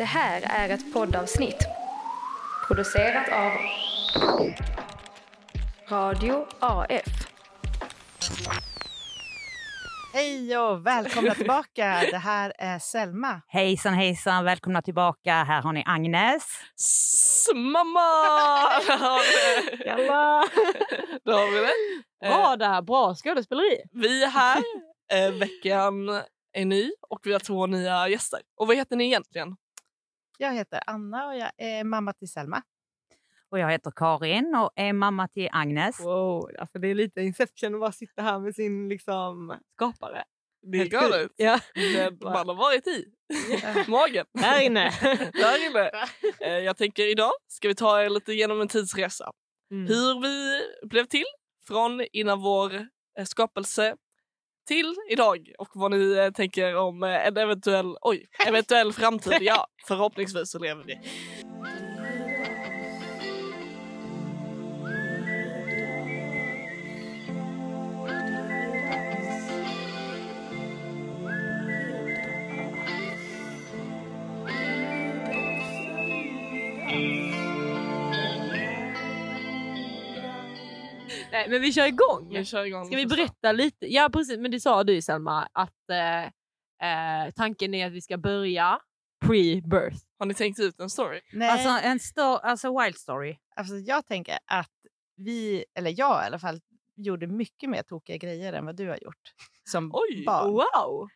Det här är ett poddavsnitt producerat av Radio AF. Hej och välkomna tillbaka. Det här är Selma. Hejsan hejsan, välkomna tillbaka. Här har ni Agnes. S- Mamma! Jalla. Där har vi det. Bra där, bra skådespeleri. Vi är här. Eh, veckan är ny och vi har två nya gäster. Och vad heter ni egentligen? Jag heter Anna och jag är mamma till Selma. Och jag heter Karin och är mamma till Agnes. Wow, alltså det är lite Inception att bara sitta här med sin liksom, skapare. Det är galet. Ja. Man har varit i. Magen. Här inne. Där inne. Eh, jag tänker idag ska vi ta er lite genom en tidsresa. Mm. Hur vi blev till från innan vår eh, skapelse till idag och vad ni eh, tänker om eh, en eventuell, oj, eventuell framtid. Ja, förhoppningsvis så lever vi. Nej, men vi kör igång. Vi kör igång Ska vi berätta lite? Ja precis, men det sa du Selma att eh, eh, tanken är att vi ska börja pre-birth. Har ni tänkt ut en story? Nej, Alltså alltså, en sto- alltså wild story. jag tänker att vi, eller jag i alla fall, gjorde mycket mer tokiga grejer än vad du har gjort som Oj, barn. Wow!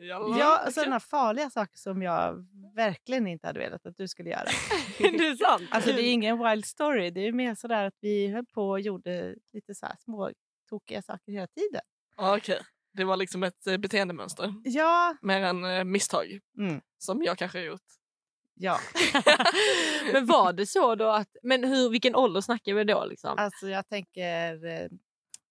Jalla, Ja, okej. sådana farliga saker som jag verkligen inte hade velat att du skulle göra. det är sant. Alltså det är ingen wild story, det är mer sådär att vi höll på och gjorde lite så här små tokiga saker hela tiden. Ja, Okej, det var liksom ett eh, beteendemönster. Ja, Mer än eh, misstag mm, som jag kanske har gjort. ja. men var det så då att, men hur, vilken ålder snackar vi då liksom? Alltså jag tänker eh,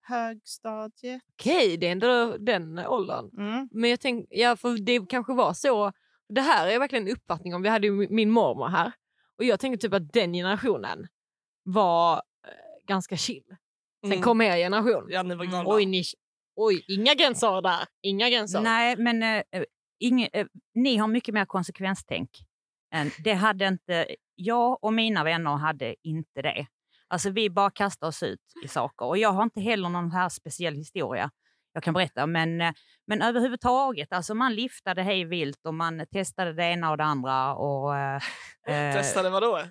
högstadiet. Okej, det är ändå den åldern. Mm. Men jag tänkte, ja, för det kanske var så. Det här är verkligen en uppfattning om. Vi hade ju min mormor här och jag tänker typ att den generationen var eh, ganska chill. Sen Mm. kom er generation. Ja, ni var Mm. galna. Oj, ni, oj, inga gränser där. Inga gränser. Nej, men eh, inge, eh, ni har mycket mer konsekvenstänk. Än, det hade inte, jag och mina vänner hade inte det. Alltså vi bara kastar oss ut i saker och jag har inte heller någon här speciell historia jag kan berätta. Men, eh, men överhuvudtaget, alltså man liftade hej vilt och man testade det ena och det andra. Och, eh, eh, Testade vad då?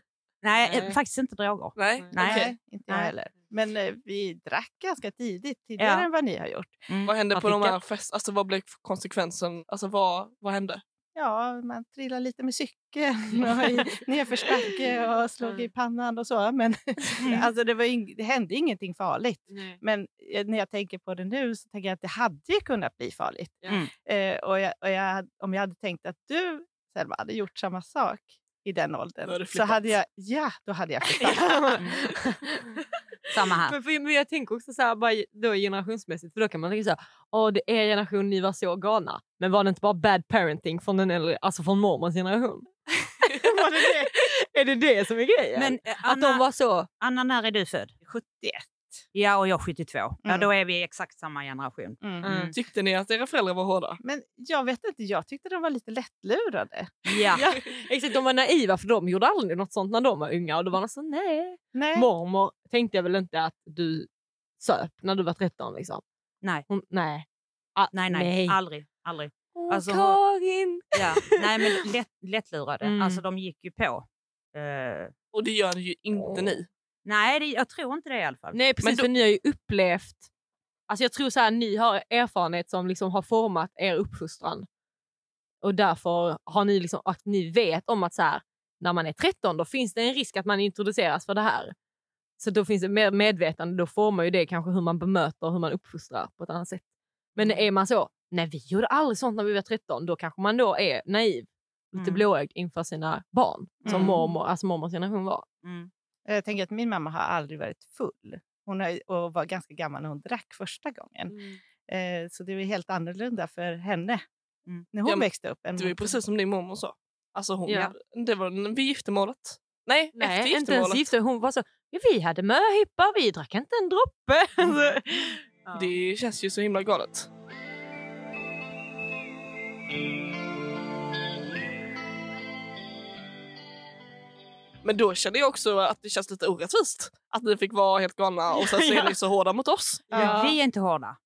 Nej, eh, Nej. faktiskt inte droger. Nej? Nej. Nej, inte jag heller. Men eh, vi drack ganska tidigt, tidigare Ja. än vad ni har gjort. Mm. Vad hände på de här fest... Alltså vad blev konsekvensen? Alltså vad, vad hände? Ja, man trillade lite med cykeln och i nedförsbacke och slog i pannan och så. Men Mm. alltså, det, var ing- det hände ingenting farligt. Nej. Men eh, när jag tänker på det nu så tänker jag att det hade kunnat bli farligt. Mm. Eh, och jag, och jag, om jag hade tänkt att du, Selma, hade gjort samma sak i den hade åldern så hade jag, ja, då hade jag flyttat. Samma här. men, för, men jag tänker också så här, bara då generationsmässigt, för då kan man tänka så här, åh det är er generation, ni var så galna. Men var det inte bara bad parenting från den äldre, alltså från mormons generation? var det det? Är det det som är grejen? Men eh, att de Anna, var så, Anna, när är du född? 71. Ja, och jag 72. Ja, Mm. då är vi exakt samma generation. Mm. Mm. Tyckte ni att era föräldrar var hårda? Men jag vet inte, jag tyckte de var lite lättlurade. Ja. ja, exakt, de var naiva för de gjorde aldrig något sånt när de var unga och då var de så nej. Nej. Mormor tänkte jag väl inte att du söp när du var 13 liksom. Nej. Hon, nej. Ah, Nej, nej, aldrig. aldrig. Åh, Alltså, Karin! Ja. Nej, men lätt, lättlurade. Mm. Alltså, de gick ju på. Eh, Och det gör ju inte Åh. ni. Nej, det, jag tror inte det i alla fall. Nej precis, Men då- för ni har ju upplevt... Alltså jag tror så här, ni har erfarenhet som liksom har format er uppfostran. Och därför har ni liksom, att ni vet om att så här, när man är 13 då finns det en risk att man introduceras för det här. Så då finns det mer medvetande, då formar ju det kanske hur man bemöter och hur man uppfostrar på ett annat sätt. Men är man så, nej vi gjorde aldrig sånt när vi var 13, då kanske man då är naiv, lite Mm. blåögd inför sina barn. Som Mm. mormor, alltså mormors generation var. Mm. Jag tänker att min mamma har aldrig varit full. Hon har, och var ganska gammal när hon drack första gången. Eh, så det var helt annorlunda för henne Mm. när hon Ja, växte upp. Det var precis som din mormor sa. Alltså hon, Ja. det var vid giftermålet. Nej, efter Nej, inte ens giftermålet. gifte. Hon var så, "Ja, vi hade möhippa, vi drack inte en droppe. Alltså, ja. Det känns ju så himla galet. Men då kände jag också att det känns lite orättvist att ni fick vara helt galna och sen så är ni så hårda mot oss. Ja. Men vi är inte hårda.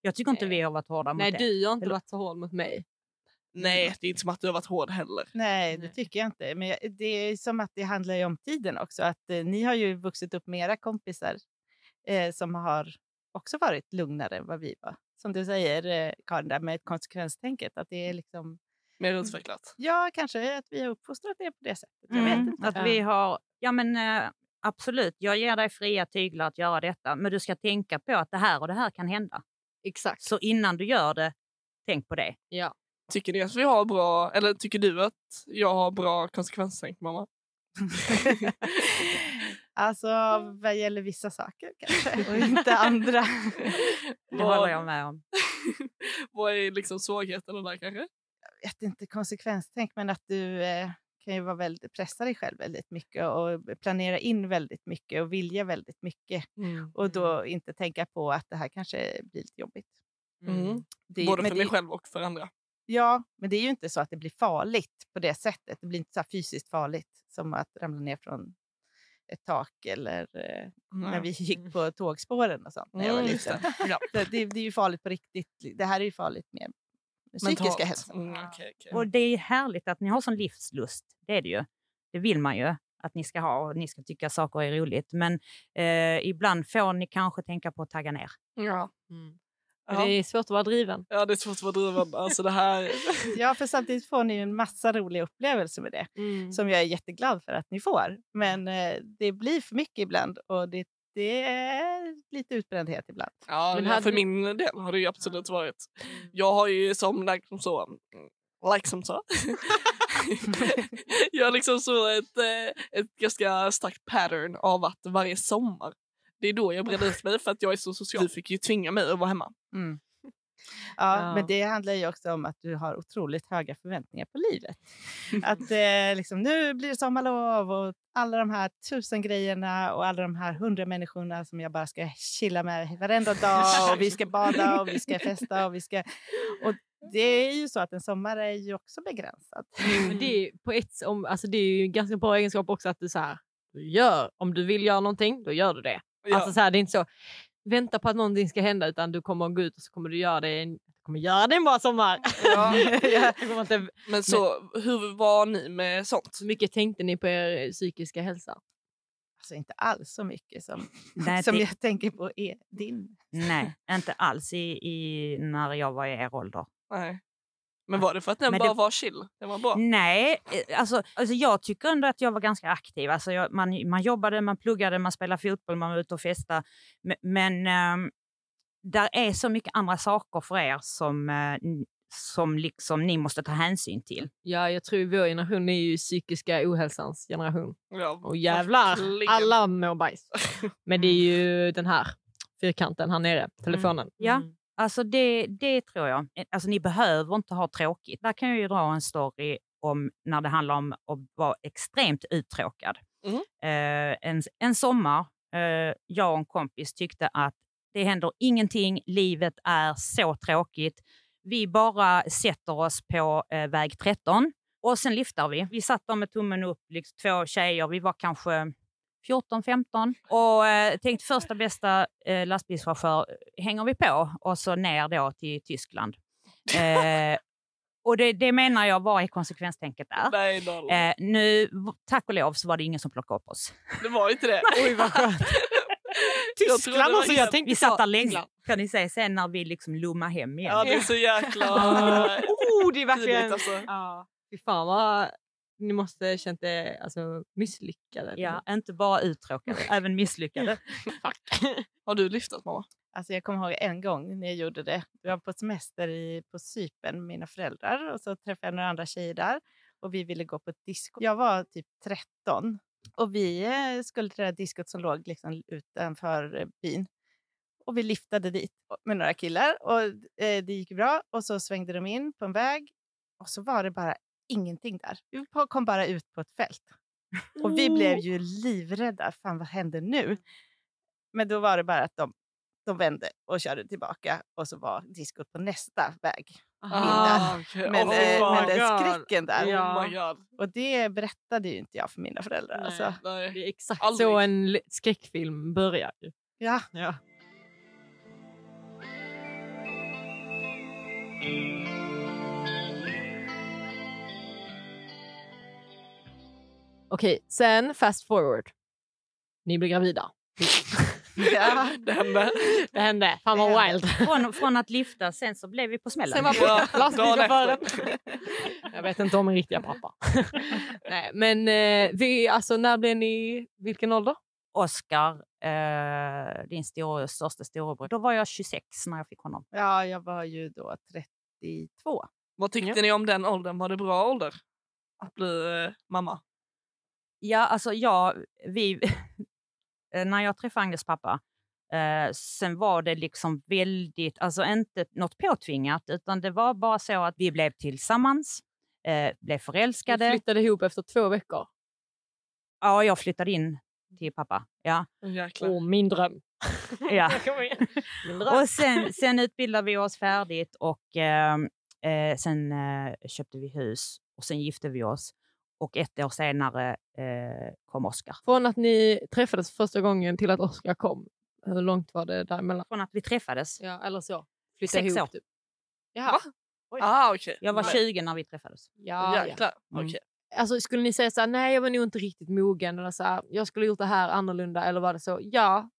Jag tycker inte Nej. vi har varit hårda mot Nej, er. du har inte Eller- varit så hård mot mig. Nej, det är inte som att du har varit hård heller. Nej, det tycker jag inte. Men det är som att det handlar ju om tiden också. Att eh, ni har ju vuxit upp med era kompisar eh, som har också varit lugnare än vad vi var. Som du säger, eh, Karin, där med konsekvenstänket. Att det är liksom, Mer utvecklat. ja, kanske att vi har uppfostrat er på det sättet. Jag vet Mm, inte. Att vi har, ja men eh, absolut, jag ger dig fria tyglar att göra detta, men du ska tänka på att det här och det här kan hända. Exakt. Så innan du gör det, tänk på det. Ja. Tycker ni att vi har bra, eller tycker du att jag har bra konsekvenstänk mamma? alltså, vad gäller vissa saker kanske, och inte andra. Det håller jag med om. Vad är liksom svagheterna där kanske? Vet inte, konsekvenstänk, men att du eh, kan ju vara väldigt, pressa dig själv väldigt mycket och planera in väldigt mycket och vilja väldigt mycket. Och då inte tänka på att det här kanske blir lite jobbigt. Mm. Det, Både för mig det, själv och för andra. Ja, men det är ju inte så att det blir farligt på det sättet. Det blir inte så fysiskt farligt som att ramla ner från ett tak eller eh, när vi gick på tågspåren och sånt när jag var Mm, liten. det. Ja. Det, det, det är ju farligt på riktigt. Det här är ju farligt den psykiska hälsan. Mm, okej, okej. Och det är härligt att ni har sån livslust. Det är det ju. Det vill man ju att ni ska ha och ni ska tycka saker är roligt. Men eh, ibland får ni kanske tänka på att tagga ner. Ja. Mm. Ja. Det är svårt att vara driven. ja, det är svårt att vara driven. Alltså det här... Ja, för samtidigt får ni en massa roliga upplevelser med det. som jag är jätteglad för att ni får. Men eh, det blir för mycket ibland och det, det är lite utbrändhet ibland. Ja, Men men hade för min del har det ju absolut varit. Jag har ju som liksom så, mm, like som så. jag har liksom så ett, eh, ett ganska starkt pattern av att varje sommar, det är då jag bränner ut mig för att jag är så social. Du fick ju tvinga mig att vara hemma. Mm. Ja, Ja. men det handlar ju också om att du har otroligt höga förväntningar på livet. Att eh, liksom, nu blir det sommarlov och alla de här tusen grejerna och alla de här hundra människorna som jag bara ska chilla med varenda dag och vi ska bada och vi ska festa och vi ska... Och det är ju så att en sommar är ju också begränsad. Men det är, på ett, om, alltså det är ju en ganska bra egenskap också att du, så här, du gör, om du vill göra någonting, då gör du det. Ja. Alltså så här, det är inte så, vänta på att någonting ska hända utan du kommer att gå ut och så kommer du göra det en, du kommer göra det en bra sommar. Ja. Inte, men så hur var ni med sånt? hur mycket tänkte ni på er psykiska hälsa? Alltså inte alls så mycket som, Nej, som det- jag tänker på är din. Nej, inte alls i, i, när jag var i er ålder. Nej. Men var det för att den Men bara det- var chill? Den var bra? Nej, eh, alltså, alltså jag tycker ändå att jag var ganska aktiv. Alltså jag, man, man jobbade, man pluggade, man spelade fotboll, man var ute och festade. Men, men ehm, där är så mycket andra saker för er som, eh, som liksom ni måste ta hänsyn till. Ja, jag tror vår generation är ju psykiska ohälsans generation. Ja, Och jävlar, verkligen. alla mår bajs. Men det är ju den här fyrkanten här nere, telefonen. Ja. Mm. Alltså det, det tror jag. Eh, Alltså ni behöver inte ha tråkigt. Där kan jag ju dra en story om när det handlar om att vara extremt uttråkad. Mhm. Eh, en, en sommar, eh, jag och en kompis tyckte att det händer ingenting, livet är så tråkigt. Vi bara sätter oss på eh, väg 13 och sen lyfter vi. Vi satt där med tummen upp, liksom, två tjejer, vi var kanske 14, 15 och eh, tänkte första bästa eh, lastbilschaufför hänger vi på och så ner då till Tyskland. Eh, och det, det menar jag, vad är konsekvenstänket där? Nej. Eh, nu, tack och lov så var det ingen som plockade upp oss. det var inte det. Oj, vad skönt. Tyskland också, jag tänkte Vi satt där länge, kan ni se sen när vi liksom lummade hem igen. Ja, det är så jäkla oh, det är verkligen... tidigt alltså. Ja. Fy fan vad ni måste känt er alltså, misslyckade. Ja, inte bara uttråkade, även misslyckade. Fuck. Har du lyftat mamma? Alltså jag kommer ihåg en gång när jag gjorde det. Jag var på semester i, på Cypern med mina föräldrar och så träffade jag några andra tjejer där och vi ville gå på ett disco. Jag var typ 13 och vi eh, skulle till det här diskot som låg liksom utanför byn. Och vi liftade dit med några killar och eh, det gick bra och så svängde de in på en väg och så var det bara ingenting där. Vi kom bara ut på ett fält. Och vi blev ju livrädda. Fan, vad händer nu? Men då var det bara att de, de vände och körde tillbaka och så var diskot på nästa väg. Ah. Men, eh, fan. men den skräcken där. Ja. Oh. Och det berättade ju inte jag för mina föräldrar. Nej. Alltså. Nej. Det är exakt Aldrig. så en skräckfilm börjar. Ja. Ja. Okej, sen fast forward. Ni blir gravida. Ja. Det hände. Det hände. Fan vad wild. Från, från att lyfta, sen så blev vi på smällen. Sen var på lastbilschauffören. Jag vet inte om min riktiga pappa. Nej, men eh, vi, alltså, när blev ni, vilken ålder? Oscar, eh, din store, största storebror, då var jag 26 när jag fick honom. ja, jag var ju då 32. Vad tyckte Ja. ni om den åldern? Var det bra ålder att bli eh, mamma? Ja, alltså jag, vi, eh, när jag träffade Agnes pappa, eh, sen var det liksom väldigt, alltså inte något påtvingat, utan det var bara så att vi blev tillsammans, eh, blev förälskade. flyttade ihop efter två veckor. Ja, jag flyttade in till pappa. Ja, jäklar. Åh, min dröm. ja. Min dröm. Och sen, sen utbildade vi oss färdigt och eh, eh, sen eh, köpte vi hus och sen gifte vi oss. Och ett år senare eh, kom Oscar. Från att ni träffades första gången till att Oskar kom, hur långt var det däremellan? Från att vi träffades. Ja, eller så. Flytta Sex ihop år. typ. Jaha. Va? Ah, okej. Jag var Men- 20 när vi träffades. Ja, ja. Jäklar. Mm. Okej. Alltså, skulle ni säga så här, nej jag var nog inte riktigt mogen eller så här, jag skulle gjort det här annorlunda eller var det så? Ja,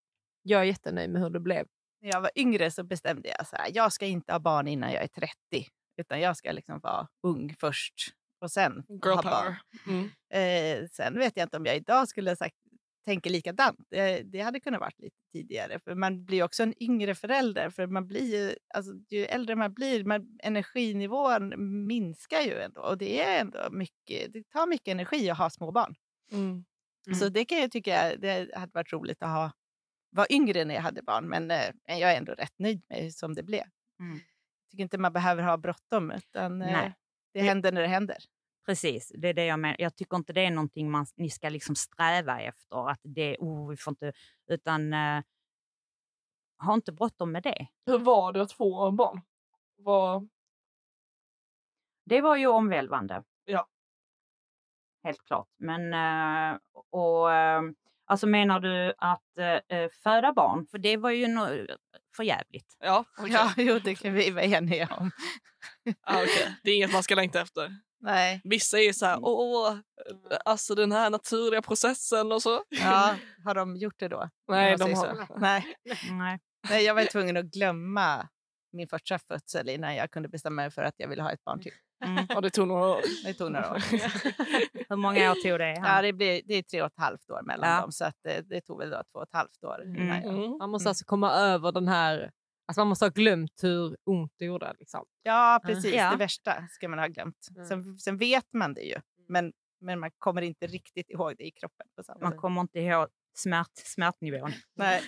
jag är jättenöjd med hur det blev. När jag var yngre så bestämde jag så här, jag ska inte ha barn innan jag är 30. Utan jag ska liksom vara ung först och sen Girl ha power. Mm. Eh, sen vet jag inte om jag idag skulle ha sagt tänker likadant. Det, det hade kunnat varit lite tidigare. För man blir också en yngre förälder. För man blir ju, alltså, ju äldre man blir, man, energinivån minskar ju ändå. Och det är ändå mycket, det tar mycket energi att ha små barn. Mm. Så det kan jag tycka det hade varit roligt att ha, vara yngre när jag hade barn. Men eh, jag är ändå rätt nöjd med som det blev. Mm. Jag tycker inte man behöver ha bråttom. Utan eh, Nej. Det händer när det händer. Precis, det är det jag menar. Jag tycker inte det är någonting man, ni ska liksom sträva efter. Att det, oh, vi får inte, utan eh, ha inte bråttom med det. Hur var det att få barn? Var... Det var ju omvälvande. Ja. Helt klart. Men, eh, och, eh, alltså menar du att eh, föda barn? För det var ju no, för jävligt. Ja, okej. Ja, jo, det kan vi vara eniga om. Ah, okej. Det är inget man ska längta efter. Nej. Vissa är så här, åh, alltså den här naturliga processen och så. Ja, har de gjort det då? Nej, de har... så. Nej. Nej. Nej, jag var tvungen att glömma min första födsel innan jag kunde bestämma mig för att jag ville ha ett barn till. Mm. Ja, det tog några år. Det tog några år. Hur många år tog det? Ja, det, blir, det är tre och ett halvt år mellan Ja. dem, så att det, det tog väl då två och ett halvt år. Jag... Mm. Man måste Mm. alltså komma över den här... Alltså man måste ha glömt hur ont det gjorde. Liksom. Ja, precis. Ja. Det värsta ska man ha glömt. Mm. Sen, sen vet man det ju, men, men man kommer inte riktigt ihåg det i kroppen. På samma Man sätt. kommer inte ihåg smärt, smärtnivån. Nej.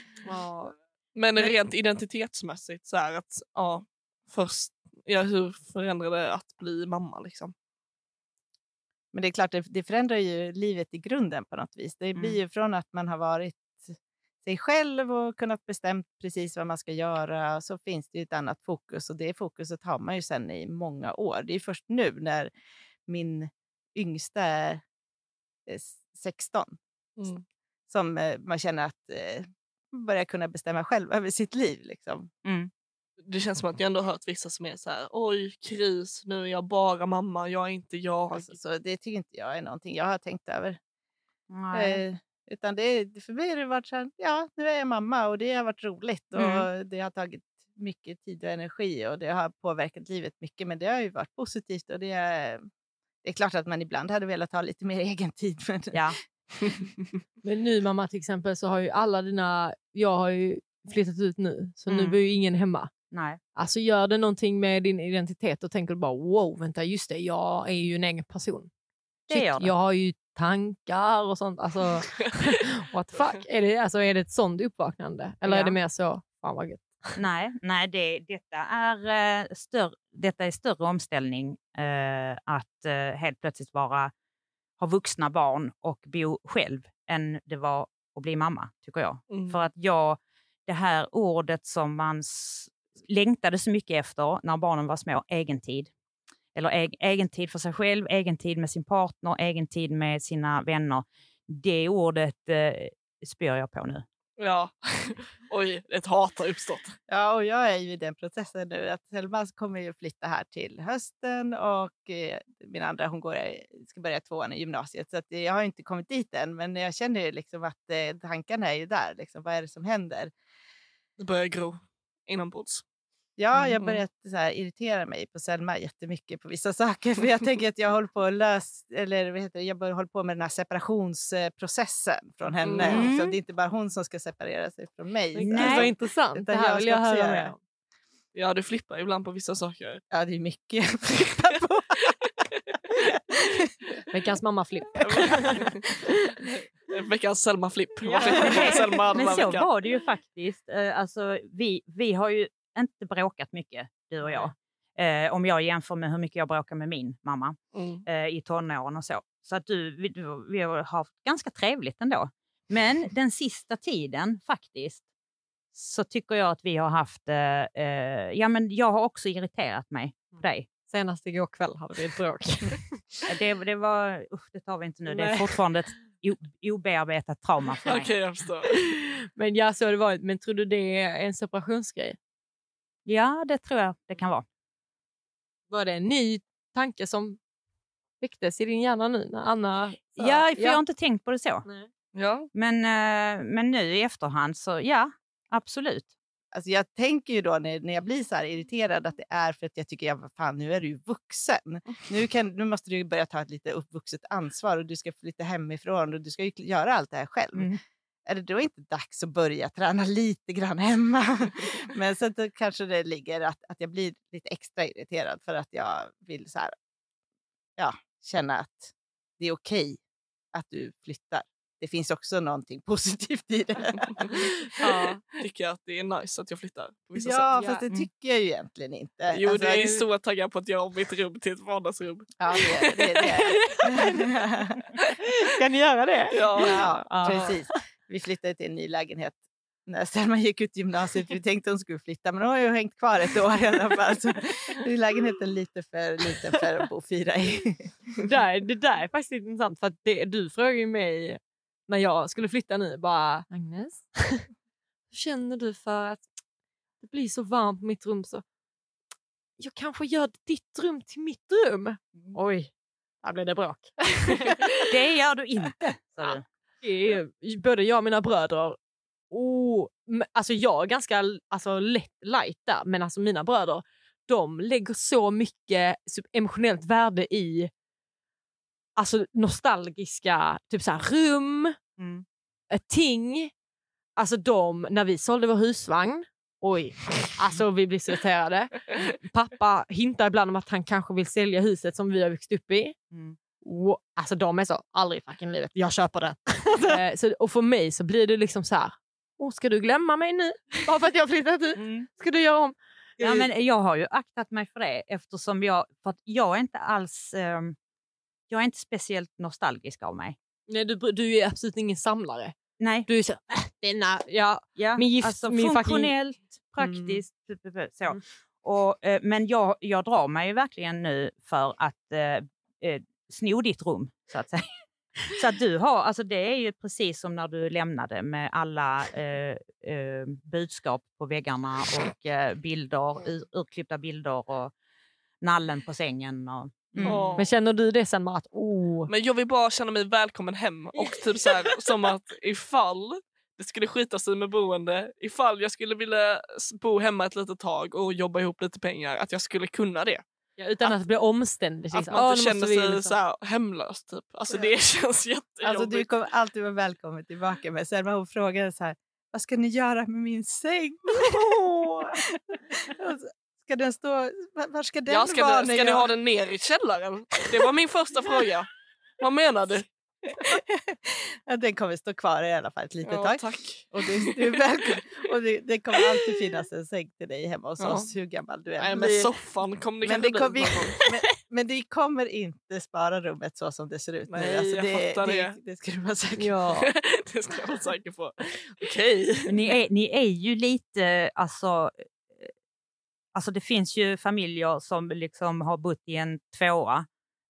Men rent identitetsmässigt så här att, ja, först, ja, hur förändrade det att bli mamma liksom? Men det är klart, det, det förändrar ju livet i grunden på något vis. Det blir Mm. ju från att man har varit sig själv och kunnat bestämt precis vad man ska göra så finns det ju ett annat fokus och det fokuset har man ju sedan i många år. Det är först nu när min yngsta är eh, 16 Mm. som eh, man känner att eh, börjar kunna bestämma själv över sitt liv. Liksom. Mm. Det känns som att jag ändå har hört vissa som är så här, oj kris, nu är jag bara mamma, jag är inte jag. Alltså, så det tycker inte jag är någonting jag har tänkt över. Eh, utan det, för mig har det varit så här, ja, nu är jag mamma och det har varit roligt och Mm. det har tagit mycket tid och energi och det har påverkat livet mycket. Men det har ju varit positivt och det är, det är klart att man ibland hade velat ha lite mer egen tid. Men, Ja. Men nu mamma till exempel så har ju alla dina... Jag har ju flyttat ut nu så nu Mm. bor ju ingen hemma. Nej. Alltså gör det någonting med din identitet och tänker du bara wow, vänta just det, jag är ju en egen person. Shit. Jag har ju tankar och sånt. Alltså, what the fuck? Är det, alltså, är det ett sånt uppvaknande? Eller är Ja. det mer så, fan vad gött. Nej, nej det, detta, är, eh, större, detta är större omställning eh, att eh, helt plötsligt vara, ha vuxna barn och bo själv än det var att bli mamma, tycker jag. Mm. För att jag, det här ordet som man längtade så mycket efter när barnen var små, egentid. Eller eg, egen tid för sig själv, egen tid med sin partner, egen tid med sina vänner. Det ordet eh, spyr jag på nu. Ja. Oj, ett hat har uppstått. Ja, och jag är ju i den processen nu att Selma kommer ju flytta här till hösten och eh, min andra hon går, i- ska börja tvåan i gymnasiet. Så att eh, jag har inte kommit dit än, men jag känner ju liksom att eh, tankarna är ju där. Liksom, vad är det som händer? Det börjar gro inombords. Ja, jag Mm. börjat så här, irritera mig på Selma jättemycket på vissa saker. För jag tänker att jag håller på att lös, eller vad heter det, jag börjar hålla på med den här separationsprocessen från henne. Mm. Så det är inte bara hon som ska separera sig från mig. Men Så- Gud Nej. vad intressant. Utan Det här jag vill jag höra mer om. Ja, du flippar ibland på vissa saker. Ja, det är mycket jag flippar på. Veckans mamma-flipp. Veckans Selma-flipp. Ja, Selma Men så veckan? var det ju faktiskt. Eh, Alltså, vi, vi har ju inte bråkat mycket, du och jag. Eh, om jag jämför med hur mycket jag bråkar med min mamma Mm. eh, i tonåren och så. Så att du, vi, du, vi har haft ganska trevligt ändå. Men den sista tiden faktiskt så tycker jag att vi har haft... Eh, eh, ja, men jag har också irriterat mig på dig. Senast igår kväll hade vi ett bråk. Det, det var... Usch, det tar vi inte nu. Det är Nej. fortfarande ett obearbetat trauma för mig. Okej, jag förstår. Men ja, så det varit. Men tror du det är en separationsgrej? Ja, det tror jag det kan vara. Var det en ny tanke som väcktes i din hjärna nu när Anna Ja, för jag har inte tänkt på det så. Nej. Ja. Men, eh, men nu i efterhand så ja, absolut. Alltså jag tänker ju då när, när jag blir så här irriterad att det är för att jag tycker, ja, vad fan, nu är du ju vuxen. Nu, kan, nu måste du börja ta ett lite uppvuxet ansvar och du ska flytta hemifrån och du ska ju göra allt det här själv. Mm. Är det då inte dags att börja träna lite grann hemma? Men sen kanske det ligger att, att jag blir lite extra irriterad för att jag vill så här, ja, känna att det är okej att du flyttar. Det finns också någonting positivt i det. ja. Tycker jag att det är nice att jag flyttar Ja, sätt. fast det Mm. tycker jag ju egentligen inte. Jo, Alltså, det är så taggad på att göra om mitt rum till ett vardagsrum. Ja, det det. det. Ska ni göra det? Ja. ja, Ja. precis. Vi flyttade till en ny lägenhet när Selma gick ut gymnasiet. Vi tänkte hon skulle flytta, men hon har ju hängt kvar ett år i alla fall. Så är lägenheten lite för liten för att bo fyra i. Det där, det där är faktiskt intressant för att det, du frågade ju mig när jag skulle flytta nu bara Agnes, hur känner du för att det blir så varmt på mitt rum så jag kanske gör ditt rum till mitt rum. Oj, där blev det bråk. Det gör du inte, sa du. Både jag och mina bröder, oh, alltså jag är ganska alltså, lätt light där, men alltså mina bröder de lägger så mycket så- emotionellt värde i alltså nostalgiska typ så här, rum, Mm. ting. Alltså de, när vi sålde vår husvagn, oj, alltså vi blir så irriterade. Pappa hintar ibland om att han kanske vill sälja huset som vi har växt upp i. Mm. Alltså de är så, aldrig i fucking livet, jag köper det. Eh, så, och för mig så blir det liksom så här, Åh, ska du glömma mig nu? Bara för att jag flyttat ut? Mm. Ska du göra om? Ja, men jag har ju aktat mig för det eftersom jag, för att jag är inte alls, ehm, jag är inte speciellt nostalgisk av mig. Nej, du, du är absolut ingen samlare. Nej, Du är så, äh, denna, ja. ja, Min gift- alltså min fucking- funktionellt, praktiskt, så. Mm. Och, eh, men jag, jag drar mig verkligen nu för att eh, eh, sno ditt rum, så att säga. Så att du har, alltså det är ju precis som när du lämnade med alla eh, eh, budskap på väggarna och eh, bilder, ur, urklippta bilder och nallen på sängen. Och, mm. Åh. Men känner du det sen med att, oh, Men jag vill bara känna mig välkommen hem och typ så här, som att ifall det skulle skita sig med boende, ifall jag skulle vilja bo hemma ett litet tag och jobba ihop lite pengar, att jag skulle kunna det. Ja, utan att, det blir omständigt. Att liksom. man Åh, inte känner sig liksom- så här hemlös typ. Alltså det känns jättejobbigt. Alltså, du kommer alltid vara välkommen tillbaka. Men Selma hon frågade så här, vad ska ni göra med min säng? Och så, ska den stå, var ska den ja, ska vara? du, när ska ni jag- ha den ner i källaren? Det var min första fråga. Vad menar du? ja, den kommer stå kvar i alla fall ett litet Ja, tag. tack. Och du, du är välkommen. Och det, det kommer alltid finnas en säng till dig hemma hos Ja. oss hur gammal du än Nej, men soffan kommer det men, det kom, bli vi, men, Men det kommer inte spara rummet så som det ser ut Nej, nu. Alltså jag det, fattar det, det. det ska du vara säker på. Ja. det ska jag vara säker på. Okej. Men Ni är, ni är ju lite, alltså, eh, alltså det finns ju familjer som liksom har bott i en tvåa,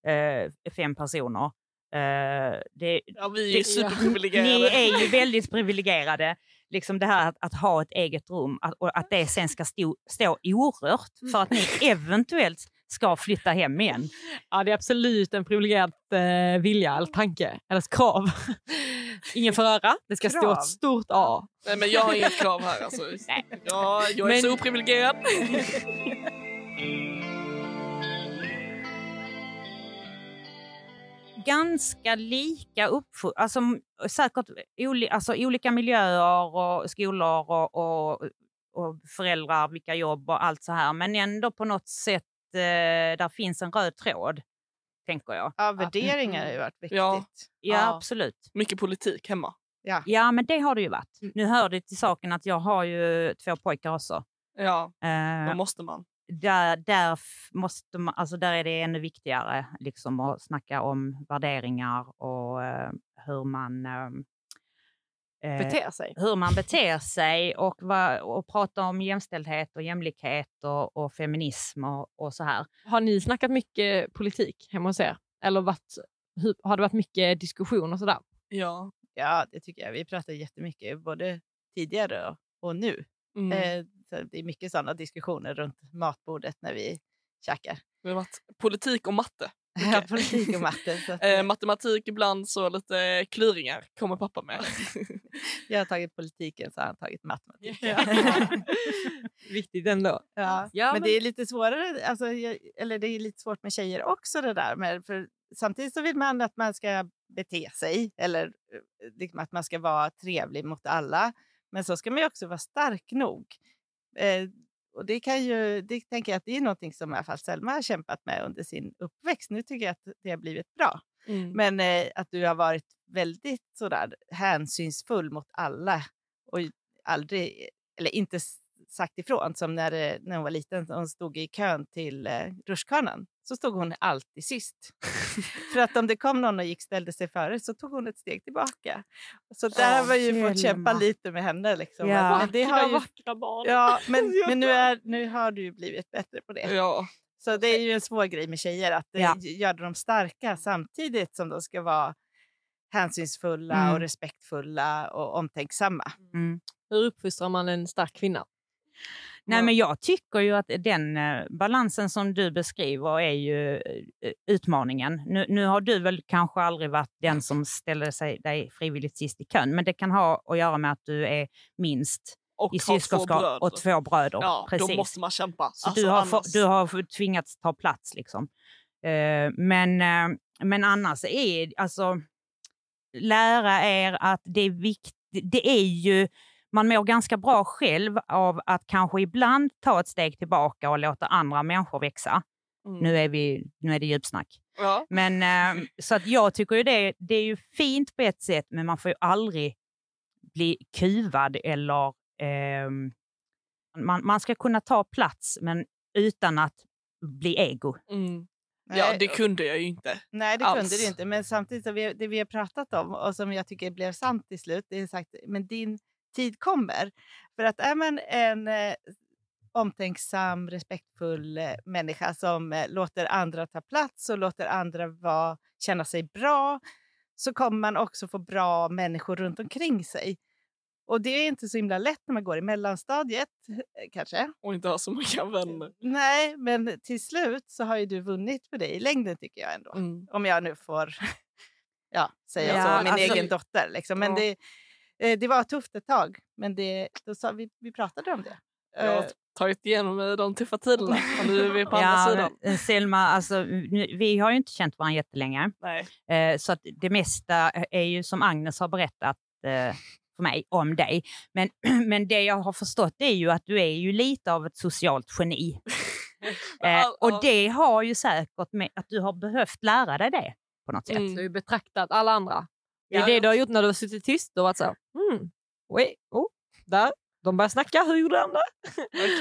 eh, fem personer. Eh, det, Ja, vi är ju Det- ni superprivilegierade. är ju väldigt privilegierade. Liksom det här att, att ha ett eget rum att, och att det sen ska stå, stå orört för att ni eventuellt ska flytta hem igen. ja, det är absolut en privilegierad eh, vilja eller tanke eller krav. Ingen får röra. Det ska stå Krav? ett stort A. Nej, men jag har inget krav här. Alltså. Ja, jag är Men- så oprivilegierad. Ganska lika uppfostran, alltså säkert oli, alltså, olika miljöer och skolor och, och, och föräldrar, vilka jobb och allt så här. Men ändå på något sätt, eh, där finns en röd tråd, tänker jag. Ja, värderingar har ju varit viktigt. Ja. Ja, Ja. absolut. Mycket politik hemma. Ja, men det har det ju varit. Nu hör det till saken att jag har ju två pojkar också. Ja, Eh, då måste man. Där, där, måste man, alltså där är det ännu viktigare liksom, att snacka om värderingar och eh, hur man ehm, eh, Beter sig. hur man beter sig och, va, och prata om jämställdhet och jämlikhet och, och feminism och, och så här. Har ni snackat mycket politik hemma hos er? Eller varit, hur, har det varit mycket diskussion och sådär? Ja. Ja, det tycker jag. Vi pratar jättemycket, både tidigare och nu. Mm. Eh, det är mycket sådana diskussioner runt matbordet när vi käkar. Politik och matte. Ja, politik och matte. Så att, Eh, matematik ibland så lite kluringar kommer pappa med. jag har tagit politiken så har han tagit matematik. Viktigt ändå. Ja. Ja, men, men- det är lite svårare, alltså, jag- eller det är lite svårt med tjejer också det där. Med, för samtidigt så vill man att man ska bete sig eller eh, liksom att man ska vara trevlig mot alla. Men så ska man ju också vara stark nog. Eh, och det kan ju, det tänker jag att det är någonting som i alla fall Selma har kämpat med under sin uppväxt. Nu tycker jag att det har blivit bra. Mm. Men eh, att du har varit väldigt sådär hänsynsfull mot alla och aldrig, eller inte sagt ifrån som när, eh, när hon var liten. Hon stod i kön till eh, rutschkanan. Så stod hon alltid sist. För att om det kom någon och gick ställde sig före så tog hon ett steg tillbaka. Så där har man ju fått kämpa lite med henne. Liksom. Ja. Men det har ju, vackra barn. ja, men, men nu, är, nu har du blivit bättre på det. Ja. Så det är ju en svår grej med tjejer, att Ja. ja. göra dem starka samtidigt som de ska vara hänsynsfulla Mm. och respektfulla och omtänksamma. Mm. Hur uppfostrar man en stark kvinna? Nej, men jag tycker ju att den eh, balansen som du beskriver är ju eh, utmaningen. Nu, nu har du väl kanske aldrig varit den som ställer sig dig frivilligt sist i kön, men det kan ha att göra med att du är minst Och i syskonskap och två bröder. Ja, Precis. då måste man kämpa. Så Alltså, du, har annars- du har tvingats ta plats liksom. Eh, men, eh, men annars är alltså lära er att det är viktigt. Det är ju, man mår ganska bra själv av att kanske ibland ta ett steg tillbaka och låta andra människor växa. Mm. Nu är, vi, nu är det djupsnack. Ja. Men, eh, så att jag tycker ju det, det är ju fint på ett sätt, men man får ju aldrig bli kuvad eller... ehm, man, man ska kunna ta plats, men utan att bli ego. Mm. ja, det kunde jag ju inte. Nej, det alls. kunde det inte. Men samtidigt, så vi, det vi har pratat om och som jag tycker blev sant till slut, det är sagt, men din tid kommer. För att är man en eh, omtänksam, respektfull eh, människa som eh, låter andra ta plats och låter andra vara, känna sig bra, så kommer man också få bra människor runt omkring sig. Och det är inte så himla lätt när man går i mellanstadiet, eh, kanske. Och inte ha så många vänner. Nej, men till slut så har ju du vunnit på det i längden tycker jag ändå Mm. om jag nu får ja, säga Ja, så, min alltså- egen dotter. Liksom. Men Ja. det, eh, det var tufft ett tag, men det, då sa vi, vi pratade om det. Jag har Eh, tagit igenom eh, de tuffa tiderna och nu är vi på andra Ja, sidan. Selma, alltså, vi har ju inte känt varandra jättelänge. Nej. Eh, så att det mesta är ju som Agnes har berättat eh, för mig om dig. Men, men det jag har förstått är ju att du är ju lite av ett socialt geni. Eh, och det har ju säkert med att du har behövt lära dig det på något sätt. Mm. Du har ju betraktat alla andra. Det är Ja. det du har gjort när du har suttit tyst och varit så här, hmm, wait, oh, där. De börjar snacka, hur gjorde han det?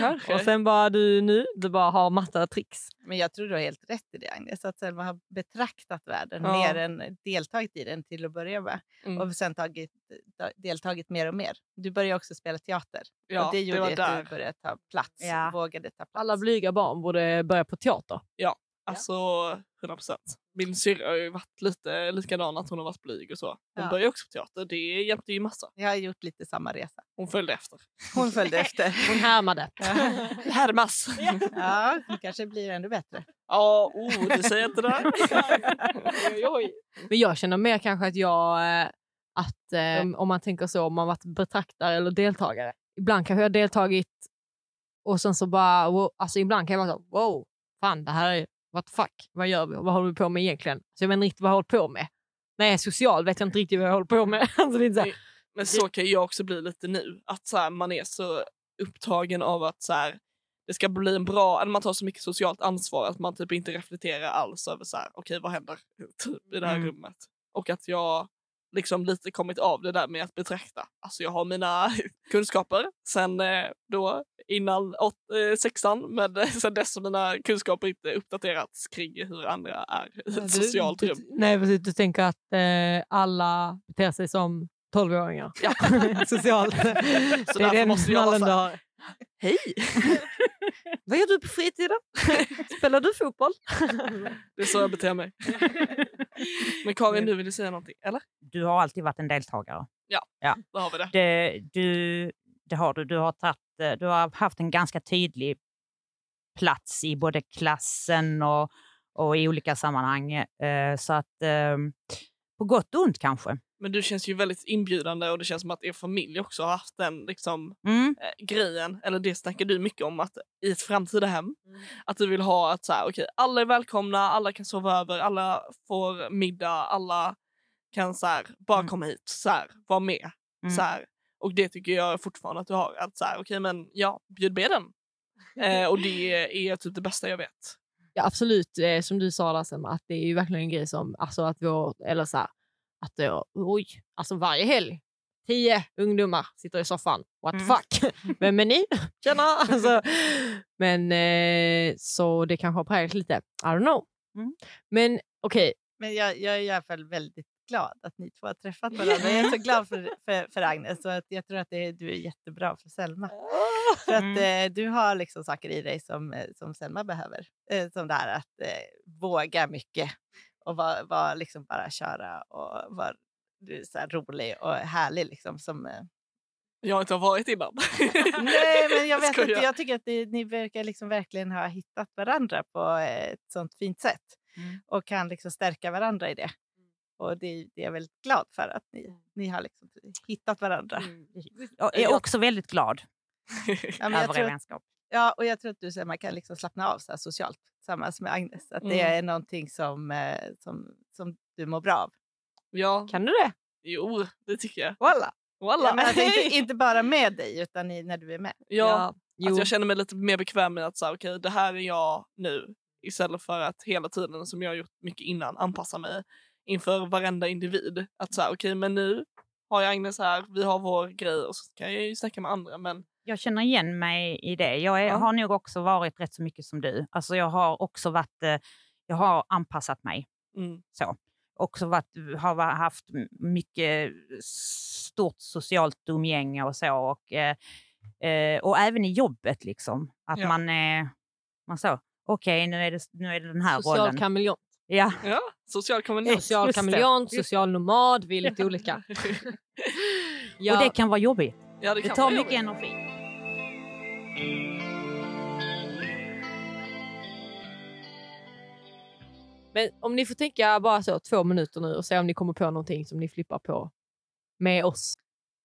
Ja. Och sen bara du nu, du bara har matta tricks. Men jag tror du har helt rätt i det Agnes, att Selma har betraktat världen Ja. mer än deltagit i den till att börja med. Mm. Och sen tagit, ta- deltagit mer och mer. Du började också spela teater ja, och det gjorde var att du började ta plats, Ja. vågade ta plats. Alla blyga barn borde börja på teater. Alltså 100 procent. Min syrra har ju varit lite likadan, att hon har varit blyg och så. Hon Ja. började också på teater, det hjälpte ju massa. Jag har gjort lite samma resa. Hon följde efter. Hon följde efter. Hon härmade. Härmas! Ja, hon kanske blir ännu bättre. Ja, oh, det säger inte oj. Men jag känner mer kanske att jag, eh, att eh, om man tänker så, om man varit betraktare eller deltagare. Ibland kanske jag har deltagit och sen så bara, wow, alltså ibland kan jag vara så, wow, fan det här är, what fuck, vad gör vi? Vad håller vi på med egentligen? Så jag vet inte riktigt vad jag håller på med. När jag är social vet jag inte riktigt vad jag håller på med. alltså, det så här, Men så kan jag också bli lite nu. Att så här, man är så upptagen av att så här, det ska bli en bra, eller man tar så mycket socialt ansvar att man typ inte reflekterar alls över så här, okej vad händer typ, i det här Mm. rummet. Och att jag liksom lite kommit av det där med att betrakta. Alltså jag har mina kunskaper sen eh, då innan åt, eh, sexan men sen dess har mina kunskaper inte uppdaterats kring hur andra är i ett socialt rum. Nej precis, du tänker att eh, alla beter sig som 12-åringar. Ja. Socialt. det därför är den måste jag så har. Hej! Vad gör du på fritiden? Spelar du fotboll? Det är så jag beter mig. Men Karin, du ville säga någonting, eller? Du har alltid varit en deltagare. Då har vi det. Det, du, det har du. Du har, eh, du har haft en ganska tydlig plats i både klassen och, och i olika sammanhang. Eh, så att eh, på gott och ont kanske. Men du känns ju väldigt inbjudande och det känns som att er familj också har haft den liksom, Mm. eh, grejen, eller det snackar du mycket om, att i ett framtida hem, att du vill ha att så här, okej, alla är välkomna, alla kan sova över, alla får middag, alla kan så här, bara Mm. komma hit, så här, vara med. Mm. Så här. Och det tycker jag fortfarande att du har, att så här, okej men ja, bjud med den. Eh, och det är typ det bästa jag vet. Ja, absolut, eh, som du sa där Selma, att det är ju verkligen en grej som, alltså att vår, eller så här, att det, oj, alltså varje helg, tio ungdomar sitter i soffan, what the Mm. fuck, vem är ni? Tjena! Alltså, men eh, så det kanske har präglat lite, I don't know. Mm. Men okej, Men jag, jag är i alla fall väldigt glad att ni två har träffat varandra. Jag är så glad för, för, för Agnes och att jag tror att det du är jättebra för Selma. För att eh, du har liksom saker i dig som, eh, som Selma behöver. Eh, som det här att eh, våga mycket och vara var liksom bara köra och du är så här rolig och härlig. Liksom, som, eh. Jag inte har varit innan. Nej, men jag vet inte. Skojar. Jag tycker att det, ni verkar liksom verkligen ha hittat varandra på ett sånt fint sätt Mm. och kan liksom stärka varandra i det. Och det, det är jag väldigt glad för att ni, ni har liksom hittat varandra. Jag är också väldigt glad Ja, men jag över er tror, vänskap. Ja, och jag tror att du Selma, kan liksom slappna av så här socialt tillsammans med Agnes. Att det Mm. är någonting som, eh, som, som du mår bra av. ja, kan du det? jo, det tycker jag. Walla! Walla. Ja, men alltså, inte, inte bara med dig, utan i, när du är med. Ja, jo. Att jag känner mig lite mer bekväm med att säga okej, det här är jag nu. Istället för att hela tiden, som jag har gjort mycket innan, anpassa mig inför varenda individ. Att säga okej, men nu har jag Agnes här, vi har vår grej och så kan jag ju snacka med andra. Men Jag känner igen mig i det. Jag är, Ja. har nog också varit rätt så mycket som du. Alltså jag har också varit, eh, jag har anpassat mig. mm, så. Också varit, har haft mycket stort socialt umgänge och så. Och, eh, eh, och även i jobbet liksom. Att Ja. man är, man så, okej nu, är det, nu är det den här Social rollen. kameleont. Ja, ja, social kommunitet. Social kameleont, social nomad, vi är lite olika. Ja, och det kan vara jobbigt. ja, det Det tar mycket jobbigt. energi. Men om ni får tänka bara så två minuter nu och se om ni kommer på någonting som ni flippar på med oss.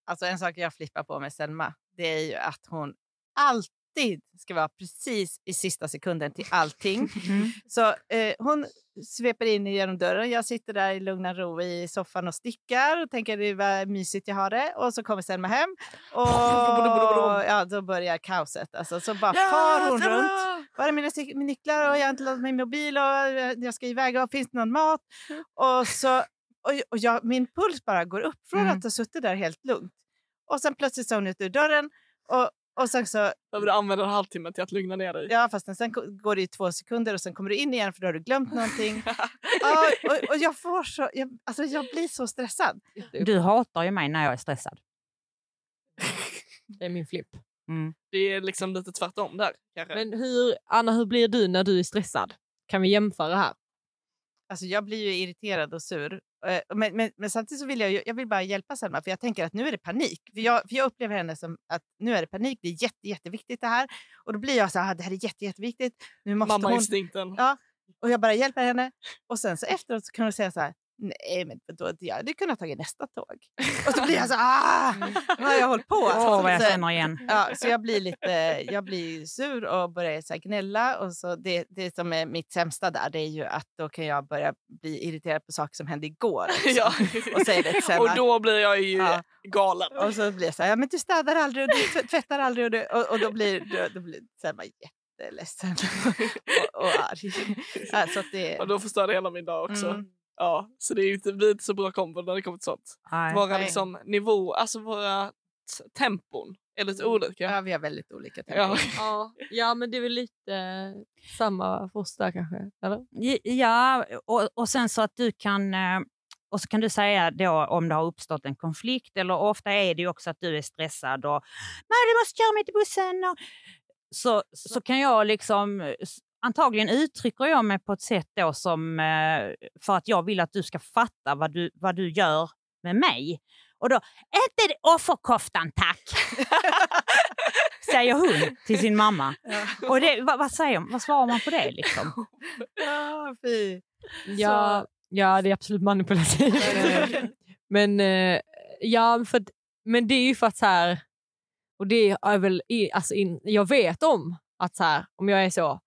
Alltså en sak jag flippar på med Selma, det är ju att hon alltid ska vara precis i sista sekunden till allting. Mm. Så eh, hon sveper in genom dörren. Jag sitter där i lugna ro i soffan och stickar och tänker det vad mysigt jag har det. Och så kommer Selma hem och ja, då börjar kaoset. Alltså, så bara far hon runt. Var är mina nycklar? Och jag har inte laddat min mobil och eh, jag ska iväg. Och finns det någon mat? Och så, och, och jag, min puls bara går upp från Mm. att ha suttit där helt lugnt. Och sen plötsligt så är hon ute ur dörren Och, och sen så, Behöver du använda en halvtimme till att lugna ner dig? ja fast sen går det ju två sekunder och sen kommer du in igen för då har du glömt någonting. Ja, och, och jag får så, jag, alltså jag blir så stressad. Du hatar ju mig när jag är stressad. Det är min flipp. Mm. Det är liksom lite tvärtom där kanske. Men hur, Anna, hur blir du när du är stressad? Kan vi jämföra här? Alltså jag blir ju irriterad och sur. Eh, Men, men, men samtidigt så vill jag, jag vill bara hjälpa Selma för jag tänker att nu är det panik. För jag, för jag upplever henne som att nu är det panik, det är jätte, jätteviktigt det här. Och då blir jag så här, "Ah, det här är jätte, jätteviktigt. Nu måste hon... Mammainstinkten. Ja. Och jag bara hjälper henne. Och sen så efteråt så kan hon säga så här, nej men då, jag hade kunnat ta nästa tåg. Och så blir jag så här, ah, vad har jag hållit på? Åh, vad jag Så- känner igen. Ja, så jag blir lite jag blir sur och börjar så här gnälla. Och så det, det som är mitt sämsta där det är ju att då kan jag börja bli irriterad på saker som hände igår. också. Ja. Och säger det Selma. Och då blir jag ju Ja. galen. Och så blir jag så här, ja, men du städar aldrig och du tv- tvättar aldrig. Och, du, och, och då blir, då, då blir Selma jätteledsen och, och arg. Så att det, Och då förstör det hela min dag också. Mm. Ja, så det är ju inte, vi är inte så bra kombo när det kommer till sånt. Nej. Våra Nej. liksom, nivå, alltså våra tempon är lite olika. ja, vi har väldigt olika Ja. tempon. Ja, ja men det är väl lite samma för oss där kanske? Eller? Ja, och, och sen så att du kan... eh, Och så kan du säga då om det har uppstått en konflikt eller ofta är det ju också att du är stressad och Nej, du måste köra mig till bussen. Och, så, så kan jag liksom... Antagligen uttrycker jag mig på ett sätt då som eh, för att jag vill att du ska fatta vad du, vad du gör med mig. Och då, inte offerkoftan tack! säger hon till sin mamma. Och det, vad, vad, säger, vad svarar man på det liksom? Ja, fy. Ja, ja, det är absolut manipulativt. men, eh, ja, för, men det är ju för att så här, och det är väl, alltså in, jag vet om att så här, om jag är så,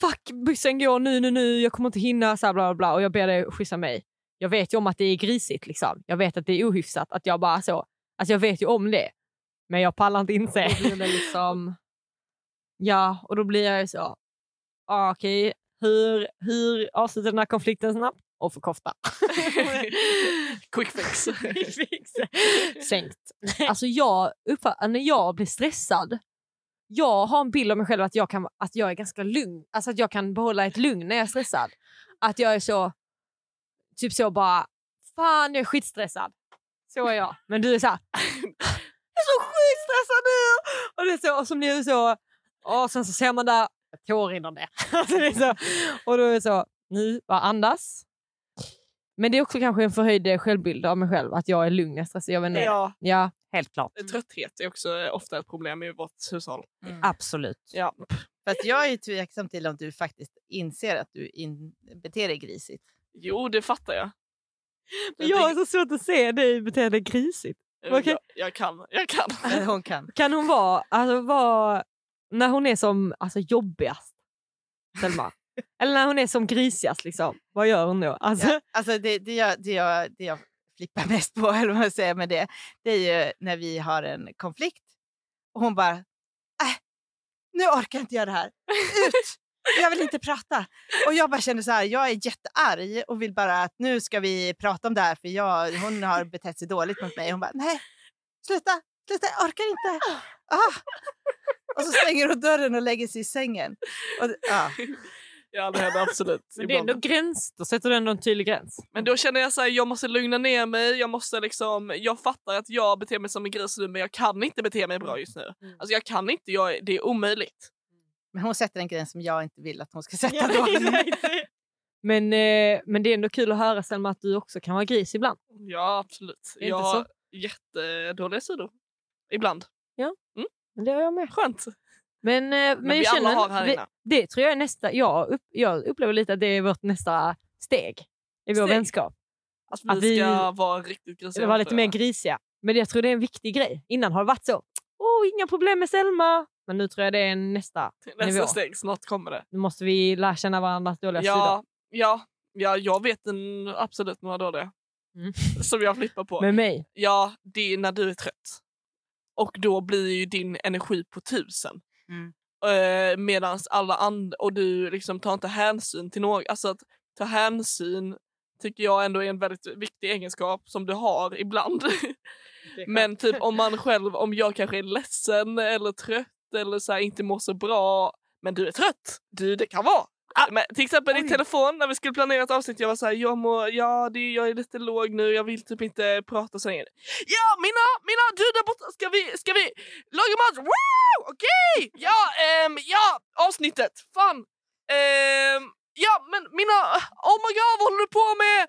fuck bussen går nu, nu, nu, jag kommer inte hinna, så här, bla, bla, bla, och jag ber dig skjutsa mig. Jag vet ju om att det är grisigt, liksom. jag vet att det är ohyfsat, att jag bara så, alltså jag vet ju om det. Men jag pallar inte inse. Liksom, ja, och då blir jag ju så, ah, okej, hur, hur avslutar den här konflikten snabbt? Och för kofta. Quick fix. Sänkt. Alltså jag uppfattar, när jag blir stressad, jag har en bild av mig själv att jag, kan, att jag är ganska lugn. Alltså att jag kan behålla ett lugn när jag är stressad. Att jag är så, typ så bara, fan jag är skitstressad. Så är jag. Men du är så här, jag är så skitstressad nu! Och det är så, och som nu så, och sen så ser man där, tår rinner ner. Alltså det är så, och då är det så, nu, bara andas. Men det är också kanske en förhöjd självbild av mig själv, att jag är lugn när jag. Jag vet inte. ja, Ja. Helt klart. trötthet är också eh, ofta ett problem i vårt hushåll. Absolut. Ja. Fast jag är ju tveksam till om du faktiskt inser att du in, beter dig grisigt. Jo, det fattar jag. Men jag har så svårt att se dig bete dig grisigt. jag, okej. jag, jag kan, jag kan. Hon kan. Kan hon vara, alltså vara när hon är som alltså, jobbigast, Selma? Eller när hon är som grisigast, liksom. vad gör hon då? Alltså, Ja, alltså det, det, jag, det, jag, det jag flippar mest på, eller vad man säger med det, det är ju när vi har en konflikt och hon bara, äh, nu orkar inte jag det här. Ut! Jag vill inte prata. Och jag bara känner så här, jag är jättearg och vill bara att nu ska vi prata om det här för jag, hon har betett sig dåligt mot mig. Hon bara, nej, sluta, sluta, jag orkar inte. Ah. Och så stänger hon dörren och lägger sig i sängen. Och, ah. Ja, det händer absolut. men det är ibland. ändå gräns, då sätter du ändå en tydlig gräns. Men då känner jag så här, jag måste lugna ner mig. Jag måste liksom, jag fattar att jag beter mig som en gris nu men jag kan inte bete mig bra just nu. Mm. Alltså jag kan inte, jag, det är omöjligt. Men hon sätter en gräns som jag inte vill att hon ska sätta då. men, eh, men det är ändå kul att höra Selma att du också kan vara gris ibland. Ja absolut. Är Jag har jättedåliga sidor. Ibland. Men det har jag med. Skönt. Men, eh, men, Men vi jag alla känner, har här vi- inne. det tror jag är nästa, jag, upp, jag upplever lite att det är vårt nästa steg i vår Steg? vänskap. Att vi, Att vi- ska vara riktigt grisiga. Det var lite mer grisiga. Men jag tror det är en viktig grej. Innan har det varit så, åh inga problem med Selma. Men nu tror jag det är nästa. Nästa nivå. steg, snart kommer det. Nu måste vi lära känna varandras dåliga sidor. Ja, ja, ja, jag vet en, absolut några dåliga. Mm. Som jag flippar på. Med mig. Ja, det är när du är trött. Och då blir ju din energi på tusen. Mm. Eh, Medan alla andra, och du liksom tar inte hänsyn till något. Alltså att ta hänsyn tycker jag ändå är en väldigt viktig egenskap som du har ibland. Men typ om man själv, om jag kanske är ledsen eller trött eller så här, inte mår så bra, men du är trött. Du, det kan vara. Men, till exempel i Oj. telefon när vi skulle planera ett avsnitt, jag var såhär, jag, mår, ja, det, jag är lite låg nu, jag vill typ inte prata så länge. Ja, mina, mina, du där borta, ska vi, ska vi laga mat? Wow, okej! Ja, ehm, ja, avsnittet, fan. Ehm, ja, men mina, oh my god, vad håller du på med?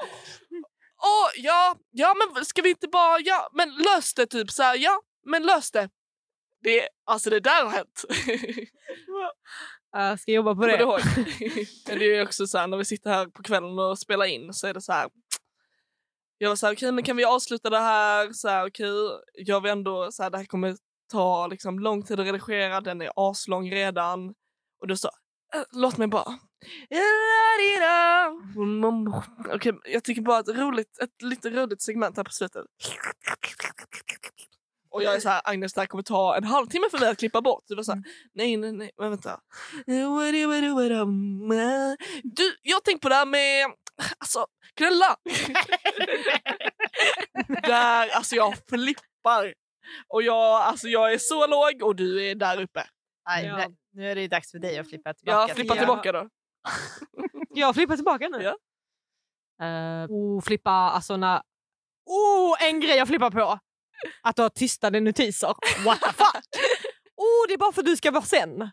Åh, ja, ja, men ska vi inte bara, ja, men lös det typ så här, ja, men lös det. Det, alltså det där har hänt. Jag ska jobba på det. ihåg? Det är också så här, när vi sitter här på kvällen och spelar in så är det så här. Jag var så här, okej men kan vi avsluta det här? Så här, okej, gör vi ändå så här, det här kommer ta liksom lång tid att redigera, den är aslång redan. Och du sa, "Äh, låt mig bara. Okej, jag tycker bara ett roligt, ett lite roligt segment här på slutet. Och jag är så här, Agnes det här kommer ta en halvtimme för mig att klippa bort. Du var så här, nej nej nej, men vänta. Du, jag har tänkt på det här med, alltså knulla. där, alltså jag flippar. Och jag, alltså jag är så låg och du är där uppe. Aj, Ja. nej, Nu är det dags för dig att flippa tillbaka. Jag flippar till- tillbaka då. Jag flippar tillbaka nu. Ja. Uh, oh, flippa, alltså när... Oh, en grej jag flippar på! Att du har tystade notiser. What the fuck? Oh, det är bara för att du ska vara sen.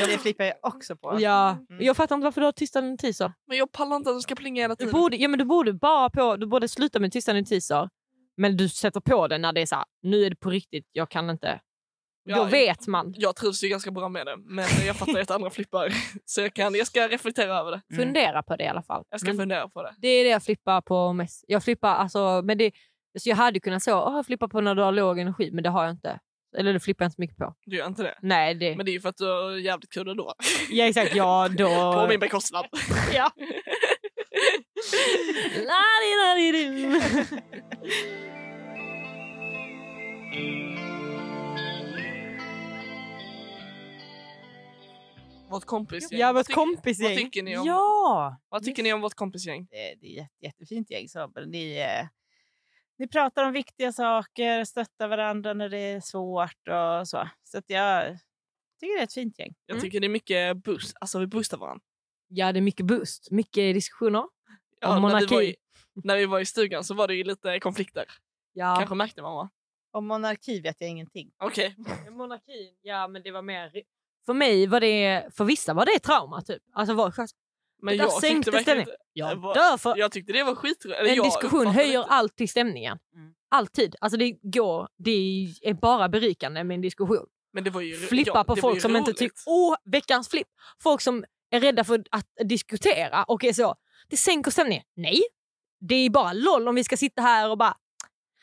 Ja, det flippar jag också på. Ja, Mm. jag fattar inte varför du har tystade notiser. Men jag pallar inte att det ska plinga hela Du tiden. borde, ja, men du borde bara på, du borde sluta med tystade notiser. Men du sätter på det när det är så här, nu är det på riktigt, jag kan inte. Ja, Då vet man. Jag trivs ju ganska bra med det, men jag fattar att andra flippar. Så jag, kan, jag ska reflektera över det. Mm. Fundera på det i alla fall. Jag ska Men fundera på det. det är det jag flippar på mest. Jag flippar alltså, men det, så jag hade kunnat säga, oh, jag flippar på när du har låg energi, men det har jag inte. Eller det flippar jag inte så mycket på. Du gör inte det? Nej, det... Men det är ju för att du har jävligt kul ändå. Ja exakt, ja då... På min bekostnad. Ja. Vårt kompisgäng. Ja, Vad vårt kompisgäng. Vad tycker ni om, Ja! vad tycker ni om vårt kompisgäng? Det, det är ett jätte, jättefint gäng. Så, ni, ni pratar om viktiga saker, stöttar varandra när det är svårt och så. Så att jag tycker det är ett fint gäng. Jag Mm. tycker det är mycket boost. Alltså vi boostar varandra. Ja, det är mycket boost. Mycket diskussioner. Ja, Om när, vi var monarki. i, när vi var i stugan så var det ju lite konflikter. Ja. Kanske märkte man va? Om monarki vet jag ingenting. Okej. Monarkin, ja men det var mer... För mig var det, för vissa var det trauma typ. Alltså var, Men jag sänkte stämningen. inte- jag var- dör för... Jag tyckte det var skitroligt. En diskussion höjer inte- alltid stämningen. Mm. Alltid. Alltså det går, det är bara berikande med en diskussion. Men det var ju Flippa ja, på folk som inte roligt. tycker, åh veckans flipp. Folk som är rädda för att diskutera och är så, det sänker stämningen. Nej, det är bara LOL om vi ska sitta här och bara,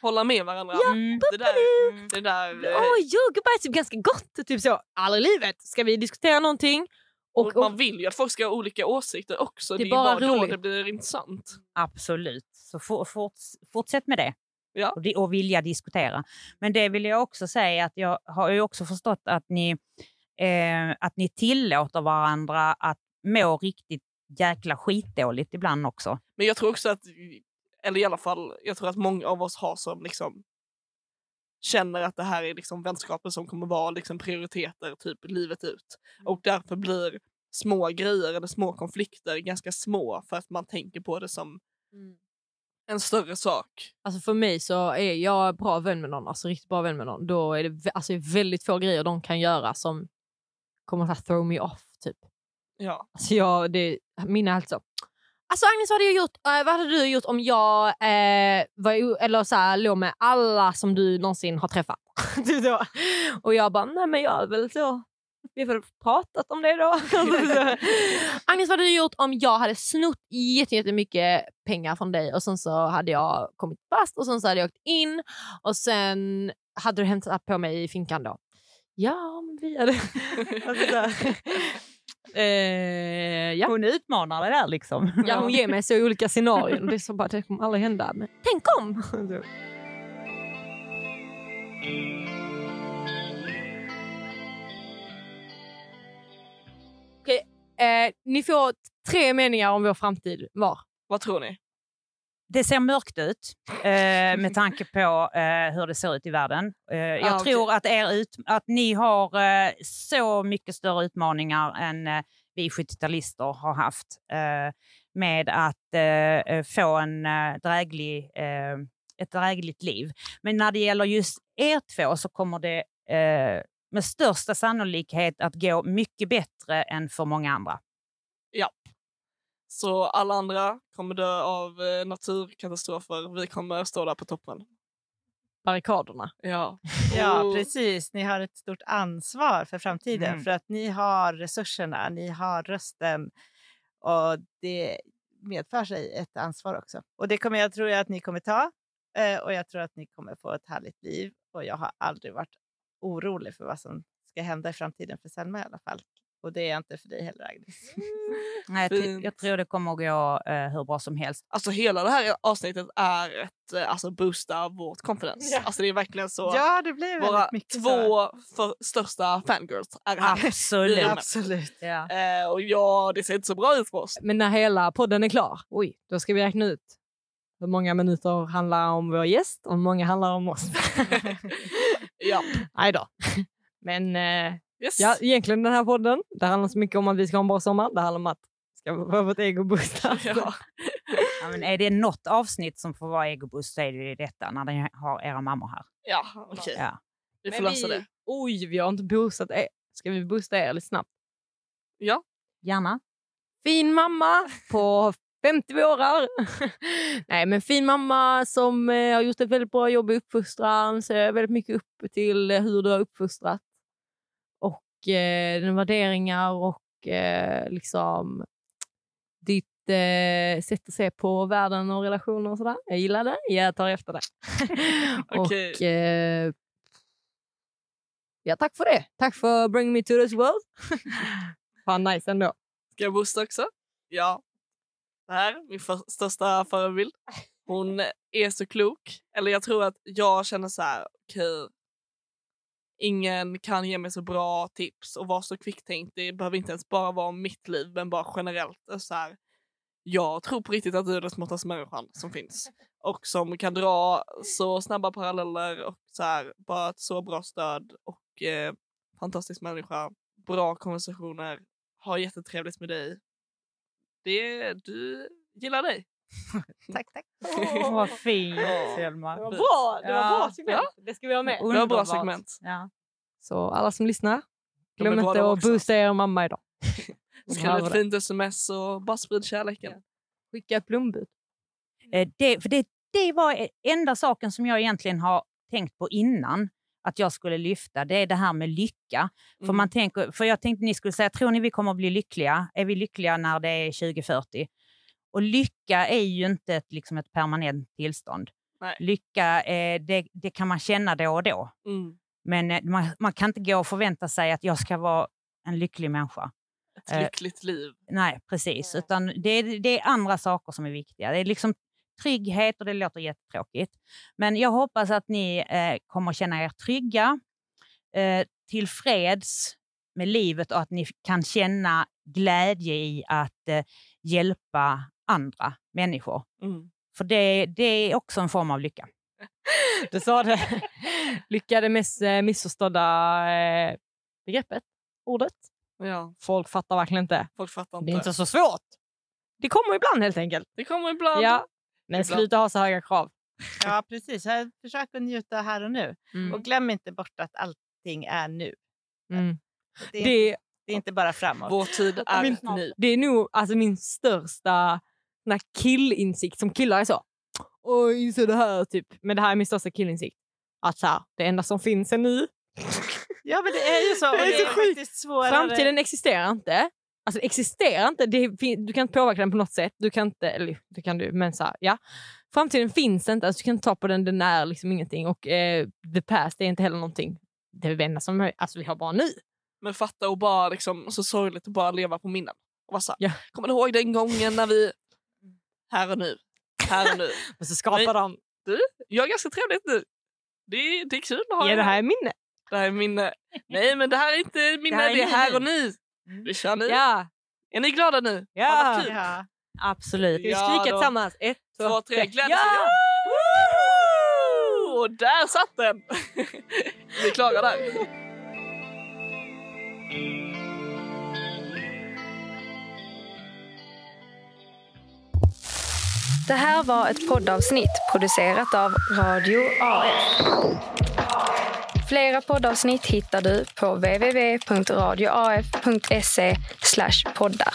Hålla med varandra. Mm. Det där, det där åh eh, jordgubbar är typ ganska gott. Typ så, aldrig i livet ska vi diskutera någonting. Och, och man vill ju att folk ska ha olika åsikter också. Det Det är bara bara, då det blir intressant. Absolut. Så for, forts, fortsätt med det. Ja. Och, och vilja diskutera. Men det vill jag också säga att jag har ju också förstått att ni, eh, att ni tillåter varandra att må riktigt jäkla skitdåligt ibland också. Men jag tror också att, eller i alla fall, jag tror att många av oss har som liksom känner att det här är liksom vänskaper som kommer vara liksom prioriteter typ livet ut. Och därför blir små grejer eller små konflikter ganska små för att man tänker på det som en större sak. Alltså för mig så är jag bra vän med någon, alltså riktigt bra vän med någon, då är det alltså väldigt få grejer de kan göra som kommer att throw me off. Typ. Ja. Alltså jag, det, mina är alltså Alltså Agnes, vad hade, jag gjort, eh, vad hade du gjort om jag eh, var, eller så här, låg med alla som du någonsin har träffat? typ så. Och jag bara, nej men jag är väl så. Vi har väl pratat om det då. Agnes, vad hade du gjort om jag hade snott jättemycket pengar från dig och sen så hade jag kommit fast och sen så hade jag åkt in och sen hade du hämtat på mig i finkan då? Ja, men vi hade... alltså eh, ja. Hon utmanar det där liksom. Ja, hon ger mig så olika scenarion. Det är så bara, det kommer aldrig hända. Men tänk om! Okej, eh, ni får tre meningar om vår framtid var. Vad tror ni? Det ser mörkt ut eh, med tanke på eh, hur det ser ut i världen. Eh, jag Ah, tror att, er ut, att ni har eh, så mycket större utmaningar än eh, vi 70-talister har haft eh, med att få en dräglig, ett drägligt liv. Men när det gäller just er två så kommer det med största sannolikhet att gå mycket bättre än för många andra. Så alla andra kommer dö av eh, naturkatastrofer. Vi kommer stå där på toppen. Barrikaderna. Ja. Ja, precis. Ni har ett stort ansvar för framtiden Mm. för att ni har resurserna, ni har rösten och det medför sig ett ansvar också. Och det kommer jag tror jag att ni kommer ta eh, och jag tror att ni kommer få ett härligt liv och jag har aldrig varit orolig för vad som ska hända i framtiden för Selma i alla fall. Och det är inte för dig heller Agnes. Nej, jag, tror det kommer att gå eh, hur bra som helst. Alltså hela det här avsnittet är ett eh, alltså boosta vårt confidence. Ja. Alltså det är verkligen så. Ja, det blir Våra två för, största fangirls är här. Absolut. Ja. Absolut. Ja. Eh, och ja, det ser inte så bra ut för oss. Men när hela podden är klar, oj, då ska vi räkna ut hur många minuter handlar om vår gäst och hur många handlar om oss. Ja. Nej då. Men eh, Yes. ja, egentligen den här podden, det handlar så mycket om att vi ska ha en bra sommar. Det handlar om att ska vara vårt ego boosta. Ja. Ja, men är det något avsnitt som får vara egoboost så är det ju detta när ni har era mammor här. Ja, okej. Ja. Vi får Men lösa vi- det. Oj, vi har inte boostat er. Ska vi boosta er lite snabbt? Gärna. fin mamma på 50 vårar. Nej, men fin mamma som eh, har gjort ett väldigt bra jobb i uppfostran. Ser väldigt mycket upp till hur du har uppfostrat. Eh, värderingar och eh, liksom ditt eh, sätt att se på världen och relationer och sådär. Jag gillar det. Jag tar efter det. Okej. Och eh, ja, tack för det. Tack för bring me to this world. Fan nice ändå. Ska jag boosta också? Ja. Det här är min för, största förebild. Hon är så klok. Eller jag tror att jag känner så här, okej. Ingen kan ge mig så bra tips och vara så kvicktänkt. Det behöver inte ens bara vara om mitt liv, men bara generellt. Så här, jag tror på riktigt att du är den smartaste människan som finns. Och som kan dra så snabba paralleller och så här, bara ett så bra stöd. Och eh, fantastisk människa. Bra konversationer. Har jättetrevligt med dig. Det, du gillar dig. Tack, tack. Åh, vad fint. Selma. Det var bra, det var Ja. bra segment. Det ska vi ha med. Det var bra segment. Ja. Så alla som lyssnar, glöm inte att boosta er mamma idag. Skriv Ja, ett fint sms och bara sprid kärleken. Skicka ett blombud. Eh, Det, för det, det var e- enda saken som jag egentligen har tänkt på innan att jag skulle lyfta. Det är det här med lycka. För, Mm. man tänker, för jag tänkte ni skulle säga, tror ni vi kommer att bli lyckliga? Är vi lyckliga när det är 2040? Och lycka är ju inte ett, liksom ett permanent tillstånd. Nej. Lycka, eh, det, det kan man känna då och då. Mm. Men eh, man, man kan inte gå och förvänta sig att jag ska vara en lycklig människa. Ett Eh, lyckligt liv. Nej, precis. Utan det, är- det är andra saker som är viktiga. Det är liksom trygghet och det låter jättetråkigt. Men jag hoppas att ni eh, kommer känna er trygga, eh, tillfreds med livet och att ni kan känna glädje i att eh, hjälpa andra människor. Mm. För det, det är också en form av lycka. Du sa det. Lycka är det mest eh, missförstådda eh, begreppet, ordet. Ja, Folk fattar verkligen inte. folk fattar inte. Det är inte så svårt. Det kommer ibland helt enkelt. Det kommer ibland. Ja. Men Ibland. sluta ha så höga krav. Ja, precis. Försök att njuta här och nu. Mm. Och glöm inte bort att allting är nu. Mm. Det är, Det, det är inte bara framåt. Vår tid är Min- nu. det är nog alltså, min största sån här killinsikt som killar är så. Oj, så det här typ. Men det här är min största killinsikt. Att så här, det enda som finns är nu. Ja, men det är ju så. Det är det är faktiskt svårare. Framtiden existerar inte. Alltså det existerar inte. Det, du kan inte påverka den på något sätt. Du kan inte, eller det kan du, men så här, ja. Framtiden finns inte. Alltså, du kan inte ta på den. Den är liksom ingenting. Och eh, the past är inte heller någonting. Det är det som alltså, vi har bara nu. Men fatta och bara liksom, så sorgligt att bara leva på minnen. Och bara så här, Ja. Kommer du ihåg den gången när vi... Här och nu. Här och nu. Och så skapar Nej. de. Jag har ganska trevligt nu. Det är, det är kul att ha Ja, det här är minne. det här är minne. Nej men det här är inte minne, det här är, är här och nu. Vi kör nu. Ja. Är ni glada nu? Ja. Har kul? Ja. Absolut. Ska vi Ja, skrika då. tillsammans? Ett, Två, tre, glädje! Ja! Woo! Och där satt den! Vi är klara där. Det här var ett poddavsnitt producerat av Radio AF. Flera poddavsnitt hittar du på www.radioaf.se poddar.